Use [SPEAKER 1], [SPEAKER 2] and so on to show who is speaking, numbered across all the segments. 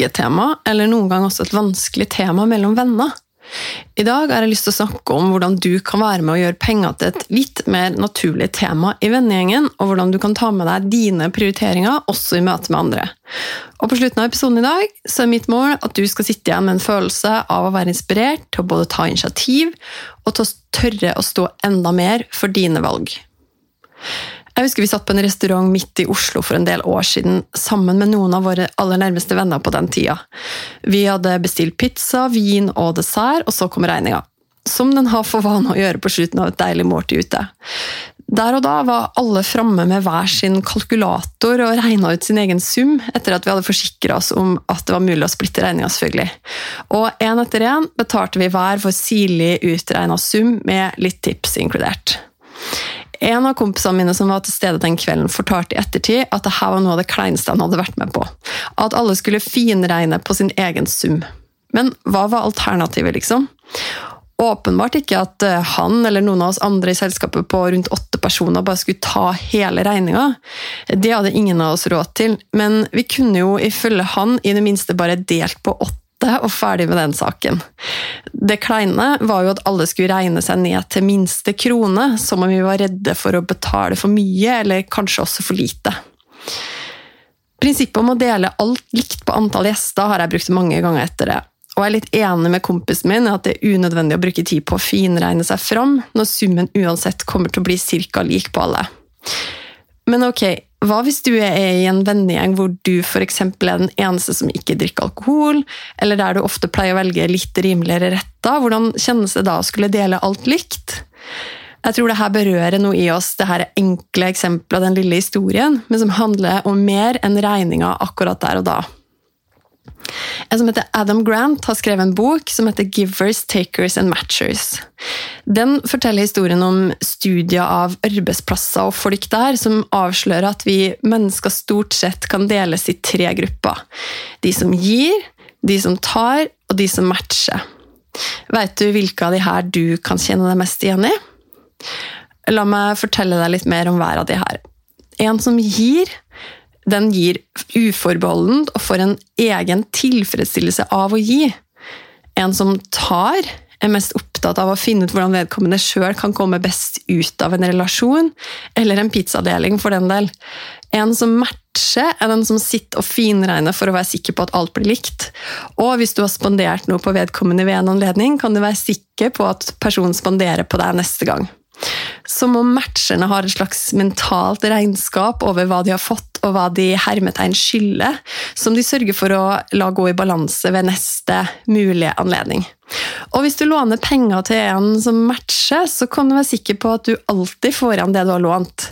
[SPEAKER 1] ikke-tema, eller noen gang også et vanskelig tema mellom venner? I dag har jeg lyst til å snakke om hvordan du kan være med å gjøre penger til et litt mer naturlig tema i vennegjengen, og hvordan du kan ta med deg dine prioriteringer også i møte med andre. Og På slutten av episoden i dag så er mitt mål at du skal sitte igjen med en følelse av å være inspirert til å både ta initiativ og til å tørre å stå enda mer for dine valg. Jeg husker Vi satt på en restaurant midt i Oslo for en del år siden sammen med noen av våre aller nærmeste venner på den tida. Vi hadde bestilt pizza, vin og dessert, og så kom regninga. Som den har for vane å gjøre på slutten av et deilig måltid ute. Der og da var alle framme med hver sin kalkulator og regna ut sin egen sum, etter at vi hadde forsikra oss om at det var mulig å splitte regninga, selvfølgelig. Og én etter én betalte vi hver for sirlig utregna sum, med litt tips inkludert. En av kompisene mine som var til stede den kvelden, fortalte i ettertid at dette var noe av det kleineste han hadde vært med på. At alle skulle finregne på sin egen sum. Men hva var alternativet, liksom? Åpenbart ikke at eh, han eller noen av oss andre i selskapet på rundt åtte personer bare skulle ta hele regninga. Det hadde ingen av oss råd til, men vi kunne jo ifølge han i det minste bare delt på åtte og ferdig med den saken. Det kleine var jo at alle skulle regne seg ned til minste krone, som om vi var redde for å betale for mye, eller kanskje også for lite. Prinsippet om å dele alt likt på antall gjester har jeg brukt mange ganger etter det. Og jeg er litt enig med kompisen min i at det er unødvendig å bruke tid på å finregne seg fram, når summen uansett kommer til å bli ca. lik på alle. Men ok, hva hvis du er i en vennegjeng hvor du f.eks. er den eneste som ikke drikker alkohol, eller der du ofte pleier å velge litt rimeligere retter? Hvordan kjennes det da å skulle dele alt likt? Jeg tror det her berører noe i oss, det her enkle eksempelet av den lille historien, men som handler om mer enn regninga akkurat der og da. En som heter Adam Grant, har skrevet en bok som heter Givers, Takers and Matchers. Den forteller historien om studier av arbeidsplasser og folk der, som avslører at vi mennesker stort sett kan deles i tre grupper. De som gir, de som tar, og de som matcher. Vet du hvilke av de her du kan kjenne deg mest igjen i? La meg fortelle deg litt mer om hver av de her. En som gir, den gir uforbeholdent og får en egen tilfredsstillelse av å gi. En som tar, er mest opptatt av å finne ut hvordan vedkommende sjøl kan komme best ut av en relasjon, eller en pizzadeling, for den del. En som matcher, er den som sitter og finregner for å være sikker på at alt blir likt. Og hvis du har spandert noe på vedkommende ved en anledning, kan du være sikker på at personen spanderer på deg neste gang. Som om matcherne har et slags mentalt regnskap over hva de har fått, og hva de hermetegn skylder, som de sørger for å la gå i balanse ved neste mulige anledning. Og hvis du låner penger til en som matcher, så kan du være sikker på at du alltid får igjen det du har lånt.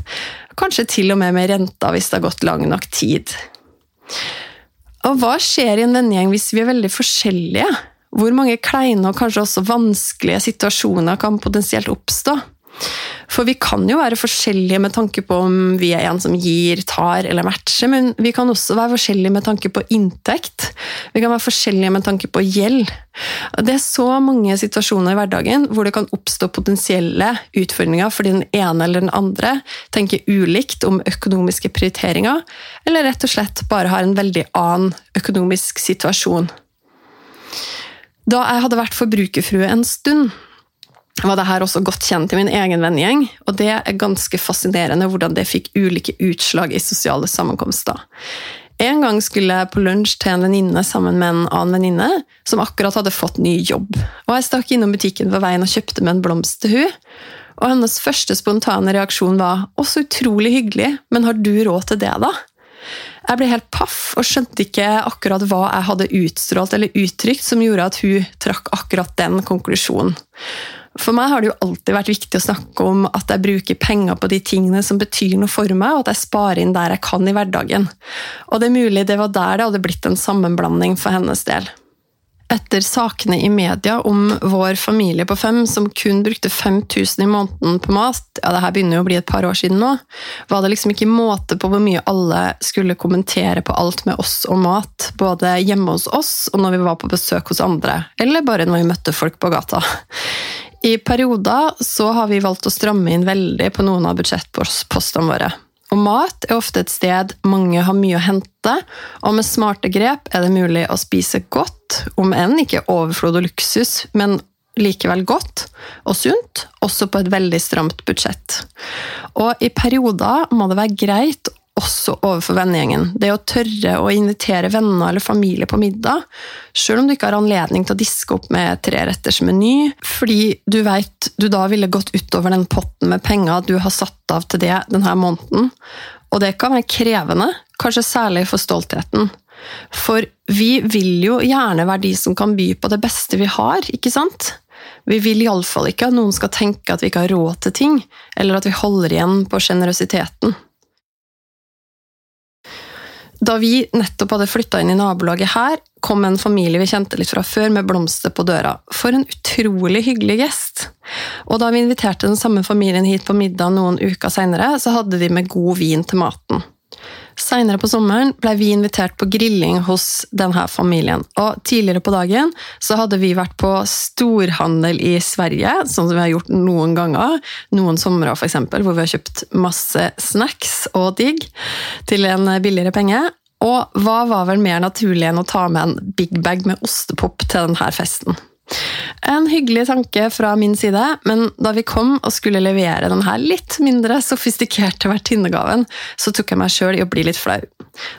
[SPEAKER 1] Kanskje til og med med renta hvis det har gått lang nok tid. Og hva skjer i en vennegjeng hvis vi er veldig forskjellige? Hvor mange kleine og kanskje også vanskelige situasjoner kan potensielt oppstå? For vi kan jo være forskjellige med tanke på om vi er en som gir, tar eller matcher, men vi kan også være forskjellige med tanke på inntekt. Vi kan være forskjellige med tanke på gjeld. Det er så mange situasjoner i hverdagen hvor det kan oppstå potensielle utfordringer fordi den ene eller den andre tenker ulikt om økonomiske prioriteringer, eller rett og slett bare har en veldig annen økonomisk situasjon. Da jeg hadde vært forbrukerfrue en stund, var det her også godt kjent i min egen vennegjeng, og det er ganske fascinerende hvordan det fikk ulike utslag i sosiale sammenkomster. En gang skulle jeg på lunsj til en venninne sammen med en annen venninne som akkurat hadde fått ny jobb. Og Jeg stakk innom butikken på veien og kjøpte med en blomst til hun. Og hennes første spontane reaksjon var 'Å, så utrolig hyggelig, men har du råd til det, da?' Jeg ble helt paff og skjønte ikke akkurat hva jeg hadde utstrålt eller uttrykt som gjorde at hun trakk akkurat den konklusjonen. For meg har det jo alltid vært viktig å snakke om at jeg bruker penger på de tingene som betyr noe for meg, og at jeg sparer inn der jeg kan i hverdagen. Og det er mulig det var der det hadde blitt en sammenblanding for hennes del. Etter sakene i media om vår familie på fem som kun brukte 5000 i måneden på mat, ja det her begynner jo å bli et par år siden nå, var det liksom ikke måte på hvor mye alle skulle kommentere på alt med oss og mat, både hjemme hos oss og når vi var på besøk hos andre, eller bare når vi møtte folk på gata. I perioder så har vi valgt å stramme inn veldig på noen av budsjettpostene våre. Og mat er ofte et sted mange har mye å hente, og med smarte grep er det mulig å spise godt, om enn ikke overflod og luksus, men likevel godt og sunt, også på et veldig stramt budsjett. Og i perioder må det være greit også overfor vennegjengen. Det å tørre å invitere venner eller familie på middag, selv om du ikke har anledning til å diske opp med treretters meny, fordi du vet du da ville gått utover den potten med penger du har satt av til det denne måneden. Og det kan være krevende, kanskje særlig for stoltheten. For vi vil jo gjerne være de som kan by på det beste vi har, ikke sant? Vi vil iallfall ikke at noen skal tenke at vi ikke har råd til ting, eller at vi holder igjen på sjenerøsiteten. Da vi nettopp hadde flytta inn i nabolaget her, kom en familie vi kjente litt fra før, med blomster på døra. For en utrolig hyggelig gjest! Og da vi inviterte den samme familien hit på middag noen uker seinere, så hadde de med god vin til maten. Seinere på sommeren ble vi invitert på grilling hos denne familien. Og tidligere på dagen så hadde vi vært på storhandel i Sverige, sånn som vi har gjort noen ganger. Noen somre f.eks., hvor vi har kjøpt masse snacks og digg til en billigere penge. Og hva var vel mer naturlig enn å ta med en big bag med ostepop til denne festen? En hyggelig tanke fra min side, men da vi kom og skulle levere denne litt mindre sofistikerte vertinnegaven, så tok jeg meg sjøl i å bli litt flau.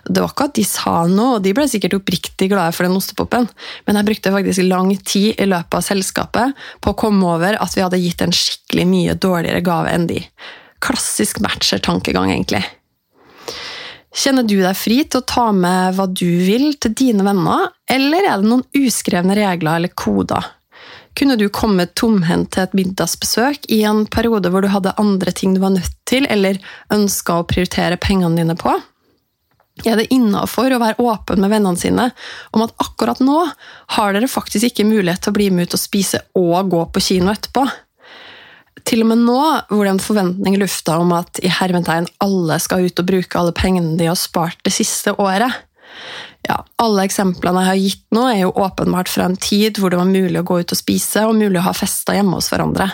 [SPEAKER 1] Det var ikke at de sa noe, og de ble sikkert oppriktig glade for den ostepopen, men jeg brukte faktisk lang tid i løpet av selskapet på å komme over at vi hadde gitt en skikkelig mye dårligere gave enn de. Klassisk matcher-tankegang, egentlig. Kjenner du deg fri til å ta med hva du vil til dine venner, eller er det noen uskrevne regler eller koder? Kunne du komme tomhendt til et middagsbesøk i en periode hvor du hadde andre ting du var nødt til, eller ønska å prioritere pengene dine på? Er det innafor å være åpen med vennene sine om at akkurat nå har dere faktisk ikke mulighet til å bli med ut og spise og gå på kino etterpå? Til og med nå, hvor det er en forventning i lufta om at i hermetegn alle skal ut og bruke alle pengene de har spart det siste året. Ja, alle eksemplene jeg har gitt nå, er jo åpenbart fra en tid hvor det var mulig å gå ut og spise og mulig å ha fester hjemme hos hverandre.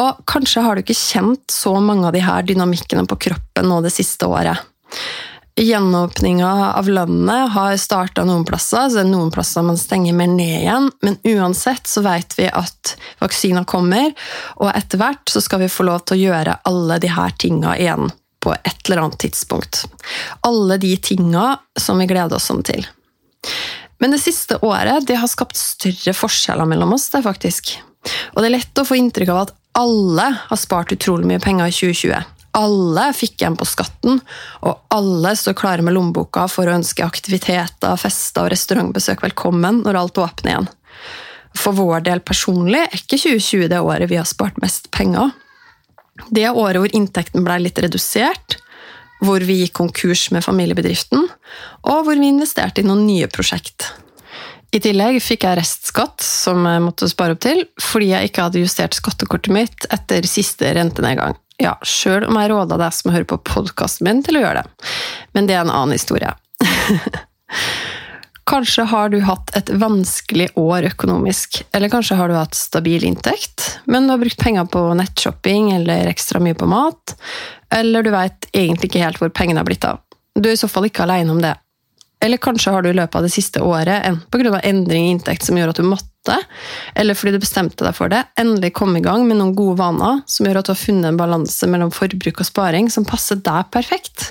[SPEAKER 1] Og kanskje har du ikke kjent så mange av de her dynamikkene på kroppen nå det siste året. Gjenåpninga av landet har starta noen plasser, så det er noen plasser man stenger mer ned igjen. Men uansett så vet vi at vaksina kommer, og etter hvert så skal vi få lov til å gjøre alle de her tinga igjen på et eller annet tidspunkt. Alle de tinga som vi gleder oss sånn til. Men det siste året det har skapt større forskjeller mellom oss, det faktisk. Og det er lett å få inntrykk av at alle har spart utrolig mye penger i 2020 alle fikk igjen på skatten, og alle står klare med lommeboka for å ønske aktiviteter, fester og restaurantbesøk velkommen når alt åpner igjen. For vår del personlig er ikke 2020 det året vi har spart mest penger. Det året hvor inntekten ble litt redusert, hvor vi gikk konkurs med familiebedriften, og hvor vi investerte i noen nye prosjekt. I tillegg fikk jeg restskatt, som jeg måtte spare opp til, fordi jeg ikke hadde justert skattekortet mitt etter siste rentenedgang. Ja, sjøl om jeg råda deg som hører på podkasten min til å gjøre det. Men det er en annen historie. Kanskje har du hatt et vanskelig år økonomisk, eller kanskje har du hatt stabil inntekt, men du har brukt penger på nettshopping eller ekstra mye på mat, eller du veit egentlig ikke helt hvor pengene har blitt av. Du er i så fall ikke aleine om det. Eller kanskje har du i løpet av det siste året, enten pga. endring i inntekt som gjør at du måtte, eller fordi du bestemte deg for det, endelig komme i gang med noen gode vaner som gjør at du har funnet en balanse mellom forbruk og sparing som passer deg perfekt.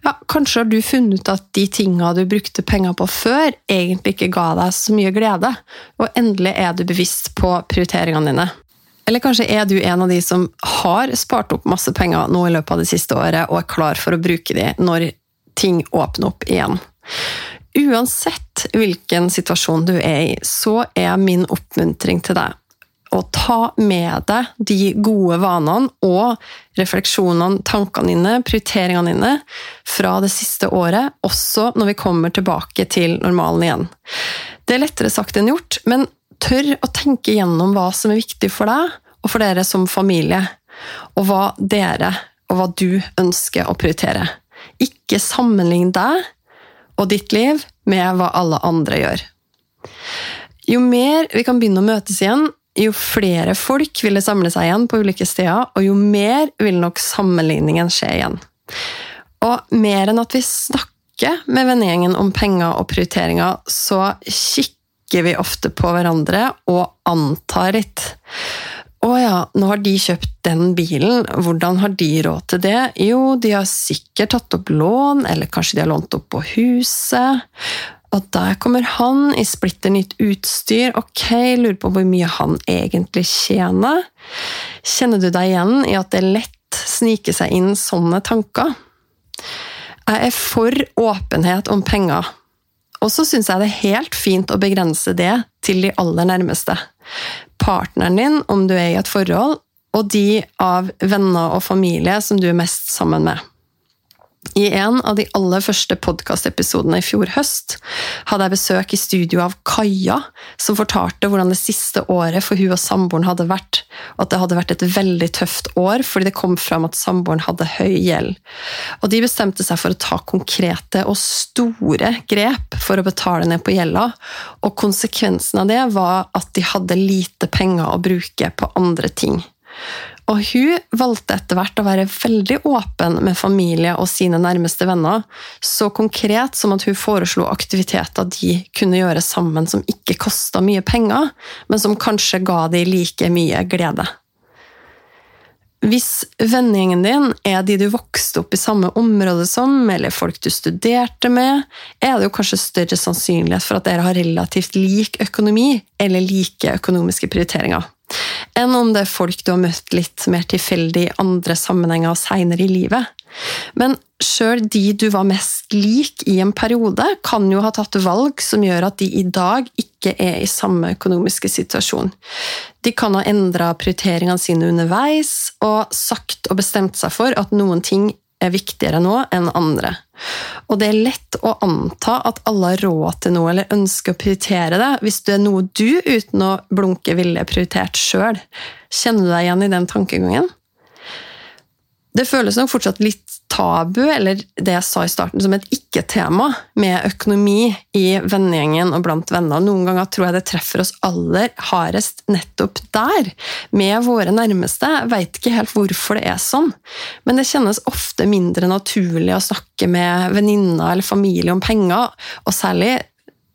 [SPEAKER 1] Ja, kanskje har du funnet ut at de tinga du brukte penger på før, egentlig ikke ga deg så mye glede, og endelig er du bevisst på prioriteringene dine. Eller kanskje er du en av de som har spart opp masse penger nå i løpet av det siste året, og er klar for å bruke de når ting åpner opp igjen. Uansett hvilken situasjon du er i, så er min oppmuntring til deg å ta med deg de gode vanene og refleksjonene, tankene dine, prioriteringene dine fra det siste året, også når vi kommer tilbake til normalen igjen. Det er lettere sagt enn gjort, men tør å tenke gjennom hva som er viktig for deg og for dere som familie, og hva dere og hva du ønsker å prioritere. Ikke sammenlign deg og ditt liv med hva alle andre gjør. Jo mer vi kan begynne å møtes igjen, jo flere folk vil det samle seg igjen på ulike steder, og jo mer vil nok sammenligningen skje igjen. Og mer enn at vi snakker med vennegjengen om penger og prioriteringer, så kikker vi ofte på hverandre og antar litt. Å ja, nå har de kjøpt den bilen, hvordan har de råd til det? Jo, de har sikkert tatt opp lån, eller kanskje de har lånt opp på huset. Og der kommer han i splitter nytt utstyr, ok, lurer på hvor mye han egentlig tjener. Kjenner du deg igjen i at det lett sniker seg inn sånne tanker? Jeg er for åpenhet om penger, og så syns jeg det er helt fint å begrense det til de aller nærmeste partneren din, om du er i et forhold, og de av venner og familie som du er mest sammen med. I en av de aller første podkastepisodene i fjor høst hadde jeg besøk i studio av Kaja, som fortalte hvordan det siste året for hun og samboeren hadde vært, og at det hadde vært et veldig tøft år fordi det kom fram at samboeren hadde høy gjeld. Og De bestemte seg for å ta konkrete og store grep for å betale ned på gjelda, og konsekvensen av det var at de hadde lite penger å bruke på andre ting. Og hun valgte etter hvert å være veldig åpen med familie og sine nærmeste venner, så konkret som at hun foreslo aktiviteter de kunne gjøre sammen som ikke kosta mye penger, men som kanskje ga de like mye glede. Hvis vennegjengen din er de du vokste opp i samme område som, eller folk du studerte med, er det jo kanskje større sannsynlighet for at dere har relativt lik økonomi eller like økonomiske prioriteringer enn om det er folk du har møtt litt mer tilfeldig i andre sammenhenger seinere i livet. Men sjøl de du var mest lik i en periode, kan jo ha tatt valg som gjør at de i dag ikke er i samme økonomiske situasjon. De kan ha endra prioriteringene sine underveis og sagt og bestemt seg for at noen ting er viktigere nå enn andre. Og det er lett å anta at alle har råd til noe eller ønsker å prioritere det, hvis det er noe du uten å blunke ville prioritert sjøl. Kjenner du deg igjen i den tankegangen? Det føles nok fortsatt litt tabu, eller det jeg sa i starten, som et ikke-tema med økonomi i vennegjengen og blant venner. Noen ganger tror jeg det treffer oss aller hardest nettopp der, med våre nærmeste. Jeg veit ikke helt hvorfor det er sånn, men det kjennes ofte mindre naturlig å snakke med venninner eller familie om penger, og særlig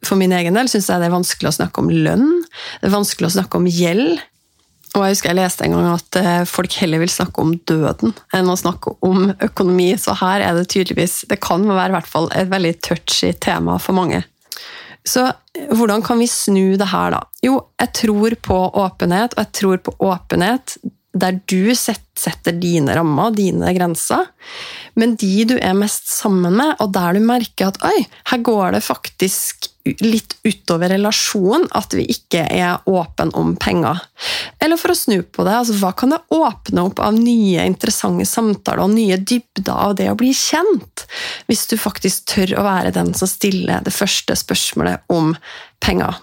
[SPEAKER 1] for min egen del syns jeg det er vanskelig å snakke om lønn, det er vanskelig å snakke om gjeld. Og jeg husker jeg leste en gang at eh, folk heller vil snakke om døden enn å snakke om økonomi, så her er det tydeligvis Det kan være i hvert fall et veldig touchy tema for mange. Så hvordan kan vi snu det her, da? Jo, jeg tror på åpenhet, og jeg tror på åpenhet der du setter dine rammer, dine grenser, men de du er mest sammen med, og der du merker at oi, her går det faktisk litt utover relasjonen at vi ikke er åpne om penger. Eller for å snu på det, altså, hva kan det åpne opp av nye interessante samtaler og nye dybder av det å bli kjent, hvis du faktisk tør å være den som stiller det første spørsmålet om penger?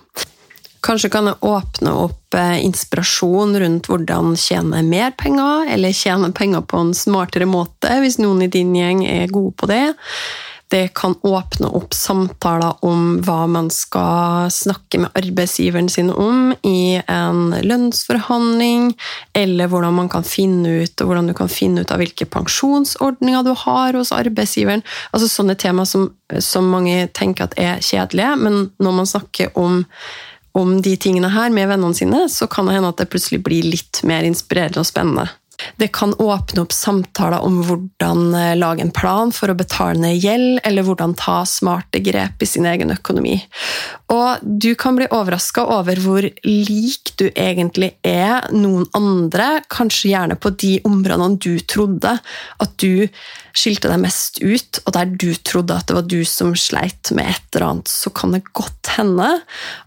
[SPEAKER 1] Kanskje kan det åpne opp eh, inspirasjon rundt hvordan tjene mer penger, eller tjene penger på en smartere måte, hvis noen i din gjeng er gode på det. Det kan åpne opp samtaler om hva man skal snakke med arbeidsgiveren sin om i en lønnsforhandling, eller hvordan man kan finne ut, og hvordan du kan finne ut av hvilke pensjonsordninger du har hos arbeidsgiveren. Altså Sånne tema som, som mange tenker at er kjedelige, men når man snakker om om de tingene her med vennene sine, så kan det hende at det plutselig blir litt mer inspirerende og spennende. Det kan åpne opp samtaler om hvordan eh, lage en plan for å betale ned gjeld, eller hvordan ta smarte grep i sin egen økonomi. Og du kan bli overraska over hvor lik du egentlig er noen andre, kanskje gjerne på de områdene du trodde at du skilte deg mest ut, og der du trodde at det var du som sleit med et eller annet, så kan det godt hende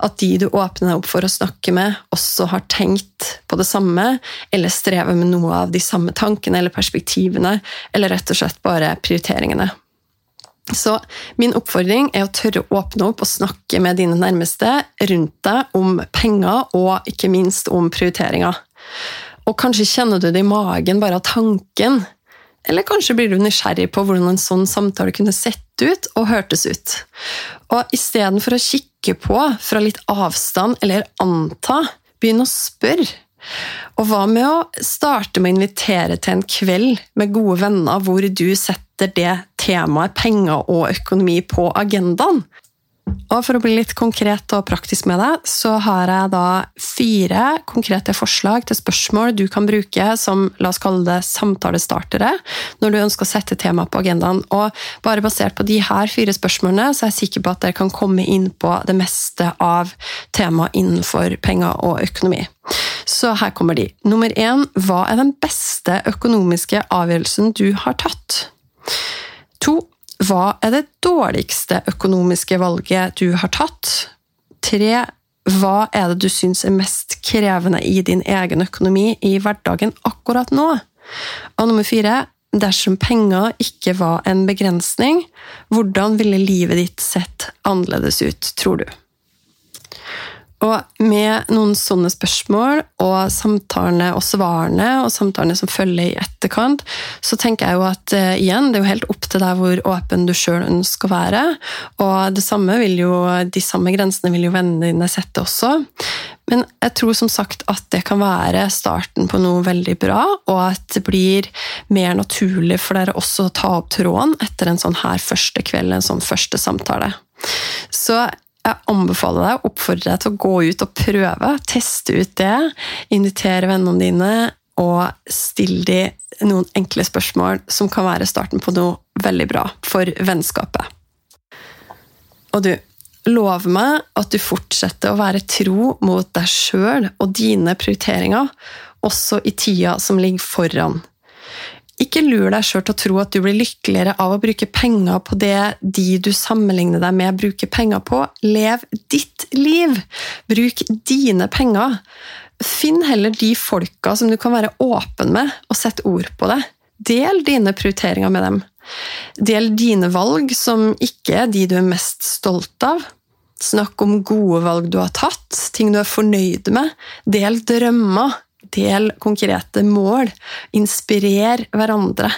[SPEAKER 1] at de du åpner deg opp for å snakke med, også har tenkt på det samme, eller strever med noe av de samme tankene eller perspektivene, eller rett og slett bare prioriteringene. Så min oppfordring er å tørre å åpne opp og snakke med dine nærmeste rundt deg om penger, og ikke minst om prioriteringer. Og kanskje kjenner du det i magen bare av tanken. Eller kanskje blir du nysgjerrig på hvordan en sånn samtale kunne sett ut og hørtes ut. Og istedenfor å kikke på fra litt avstand eller anta, begynn å spørre. Og hva med å starte med å invitere til en kveld med gode venner hvor du setter det temaet penger og økonomi på agendaen? Og for å bli litt konkret og praktisk med deg, så har jeg da fire konkrete forslag til spørsmål du kan bruke som la oss kalle det samtalestartere når du ønsker å sette temaet på agendaen. Og bare basert på de her fire spørsmålene, så er jeg sikker på at dere kan komme inn på det meste av temaet innenfor penger og økonomi. Så her kommer de. Nummer én hva er den beste økonomiske avgjørelsen du har tatt? Hva er det dårligste økonomiske valget du har tatt? Tre. Hva er det du syns er mest krevende i din egen økonomi i hverdagen akkurat nå? Og nummer fire. Dersom penger ikke var en begrensning, hvordan ville livet ditt sett annerledes ut, tror du? Og med noen sånne spørsmål, og samtalene og svarene, og samtalene som følger i etterkant, så tenker jeg jo at uh, igjen, det er jo helt opp til deg hvor åpen du sjøl ønsker å være. Og det samme vil jo, de samme grensene vil jo vennene dine sette også. Men jeg tror som sagt at det kan være starten på noe veldig bra, og at det blir mer naturlig for dere også å ta opp tråden etter en sånn her første kveld, en sånn første samtale. Så jeg anbefaler deg, og oppfordrer deg til å gå ut og prøve. Teste ut det. Invitere vennene dine, og still de noen enkle spørsmål som kan være starten på noe veldig bra for vennskapet. Og du, lov meg at du fortsetter å være tro mot deg sjøl og dine prioriteringer, også i tida som ligger foran. Ikke lur deg sjøl til å tro at du blir lykkeligere av å bruke penger på det de du sammenligner deg med, bruker penger på. Lev ditt liv! Bruk dine penger. Finn heller de folka som du kan være åpen med, og sett ord på det. Del dine prioriteringer med dem. Del dine valg som ikke er de du er mest stolt av. Snakk om gode valg du har tatt, ting du er fornøyd med. Del drømmer. Del konkrete mål. Inspirer hverandre.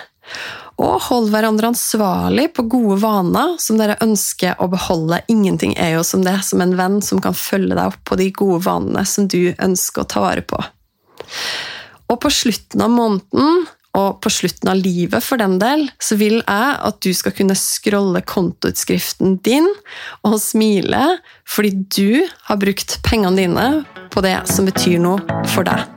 [SPEAKER 1] Og hold hverandre ansvarlig på gode vaner som dere ønsker å beholde. Ingenting er jo som det, som en venn som kan følge deg opp på de gode vanene som du ønsker å ta vare på. Og på slutten av måneden, og på slutten av livet for den del, så vil jeg at du skal kunne scrolle kontoutskriften din og smile fordi du har brukt pengene dine på det som betyr noe for deg.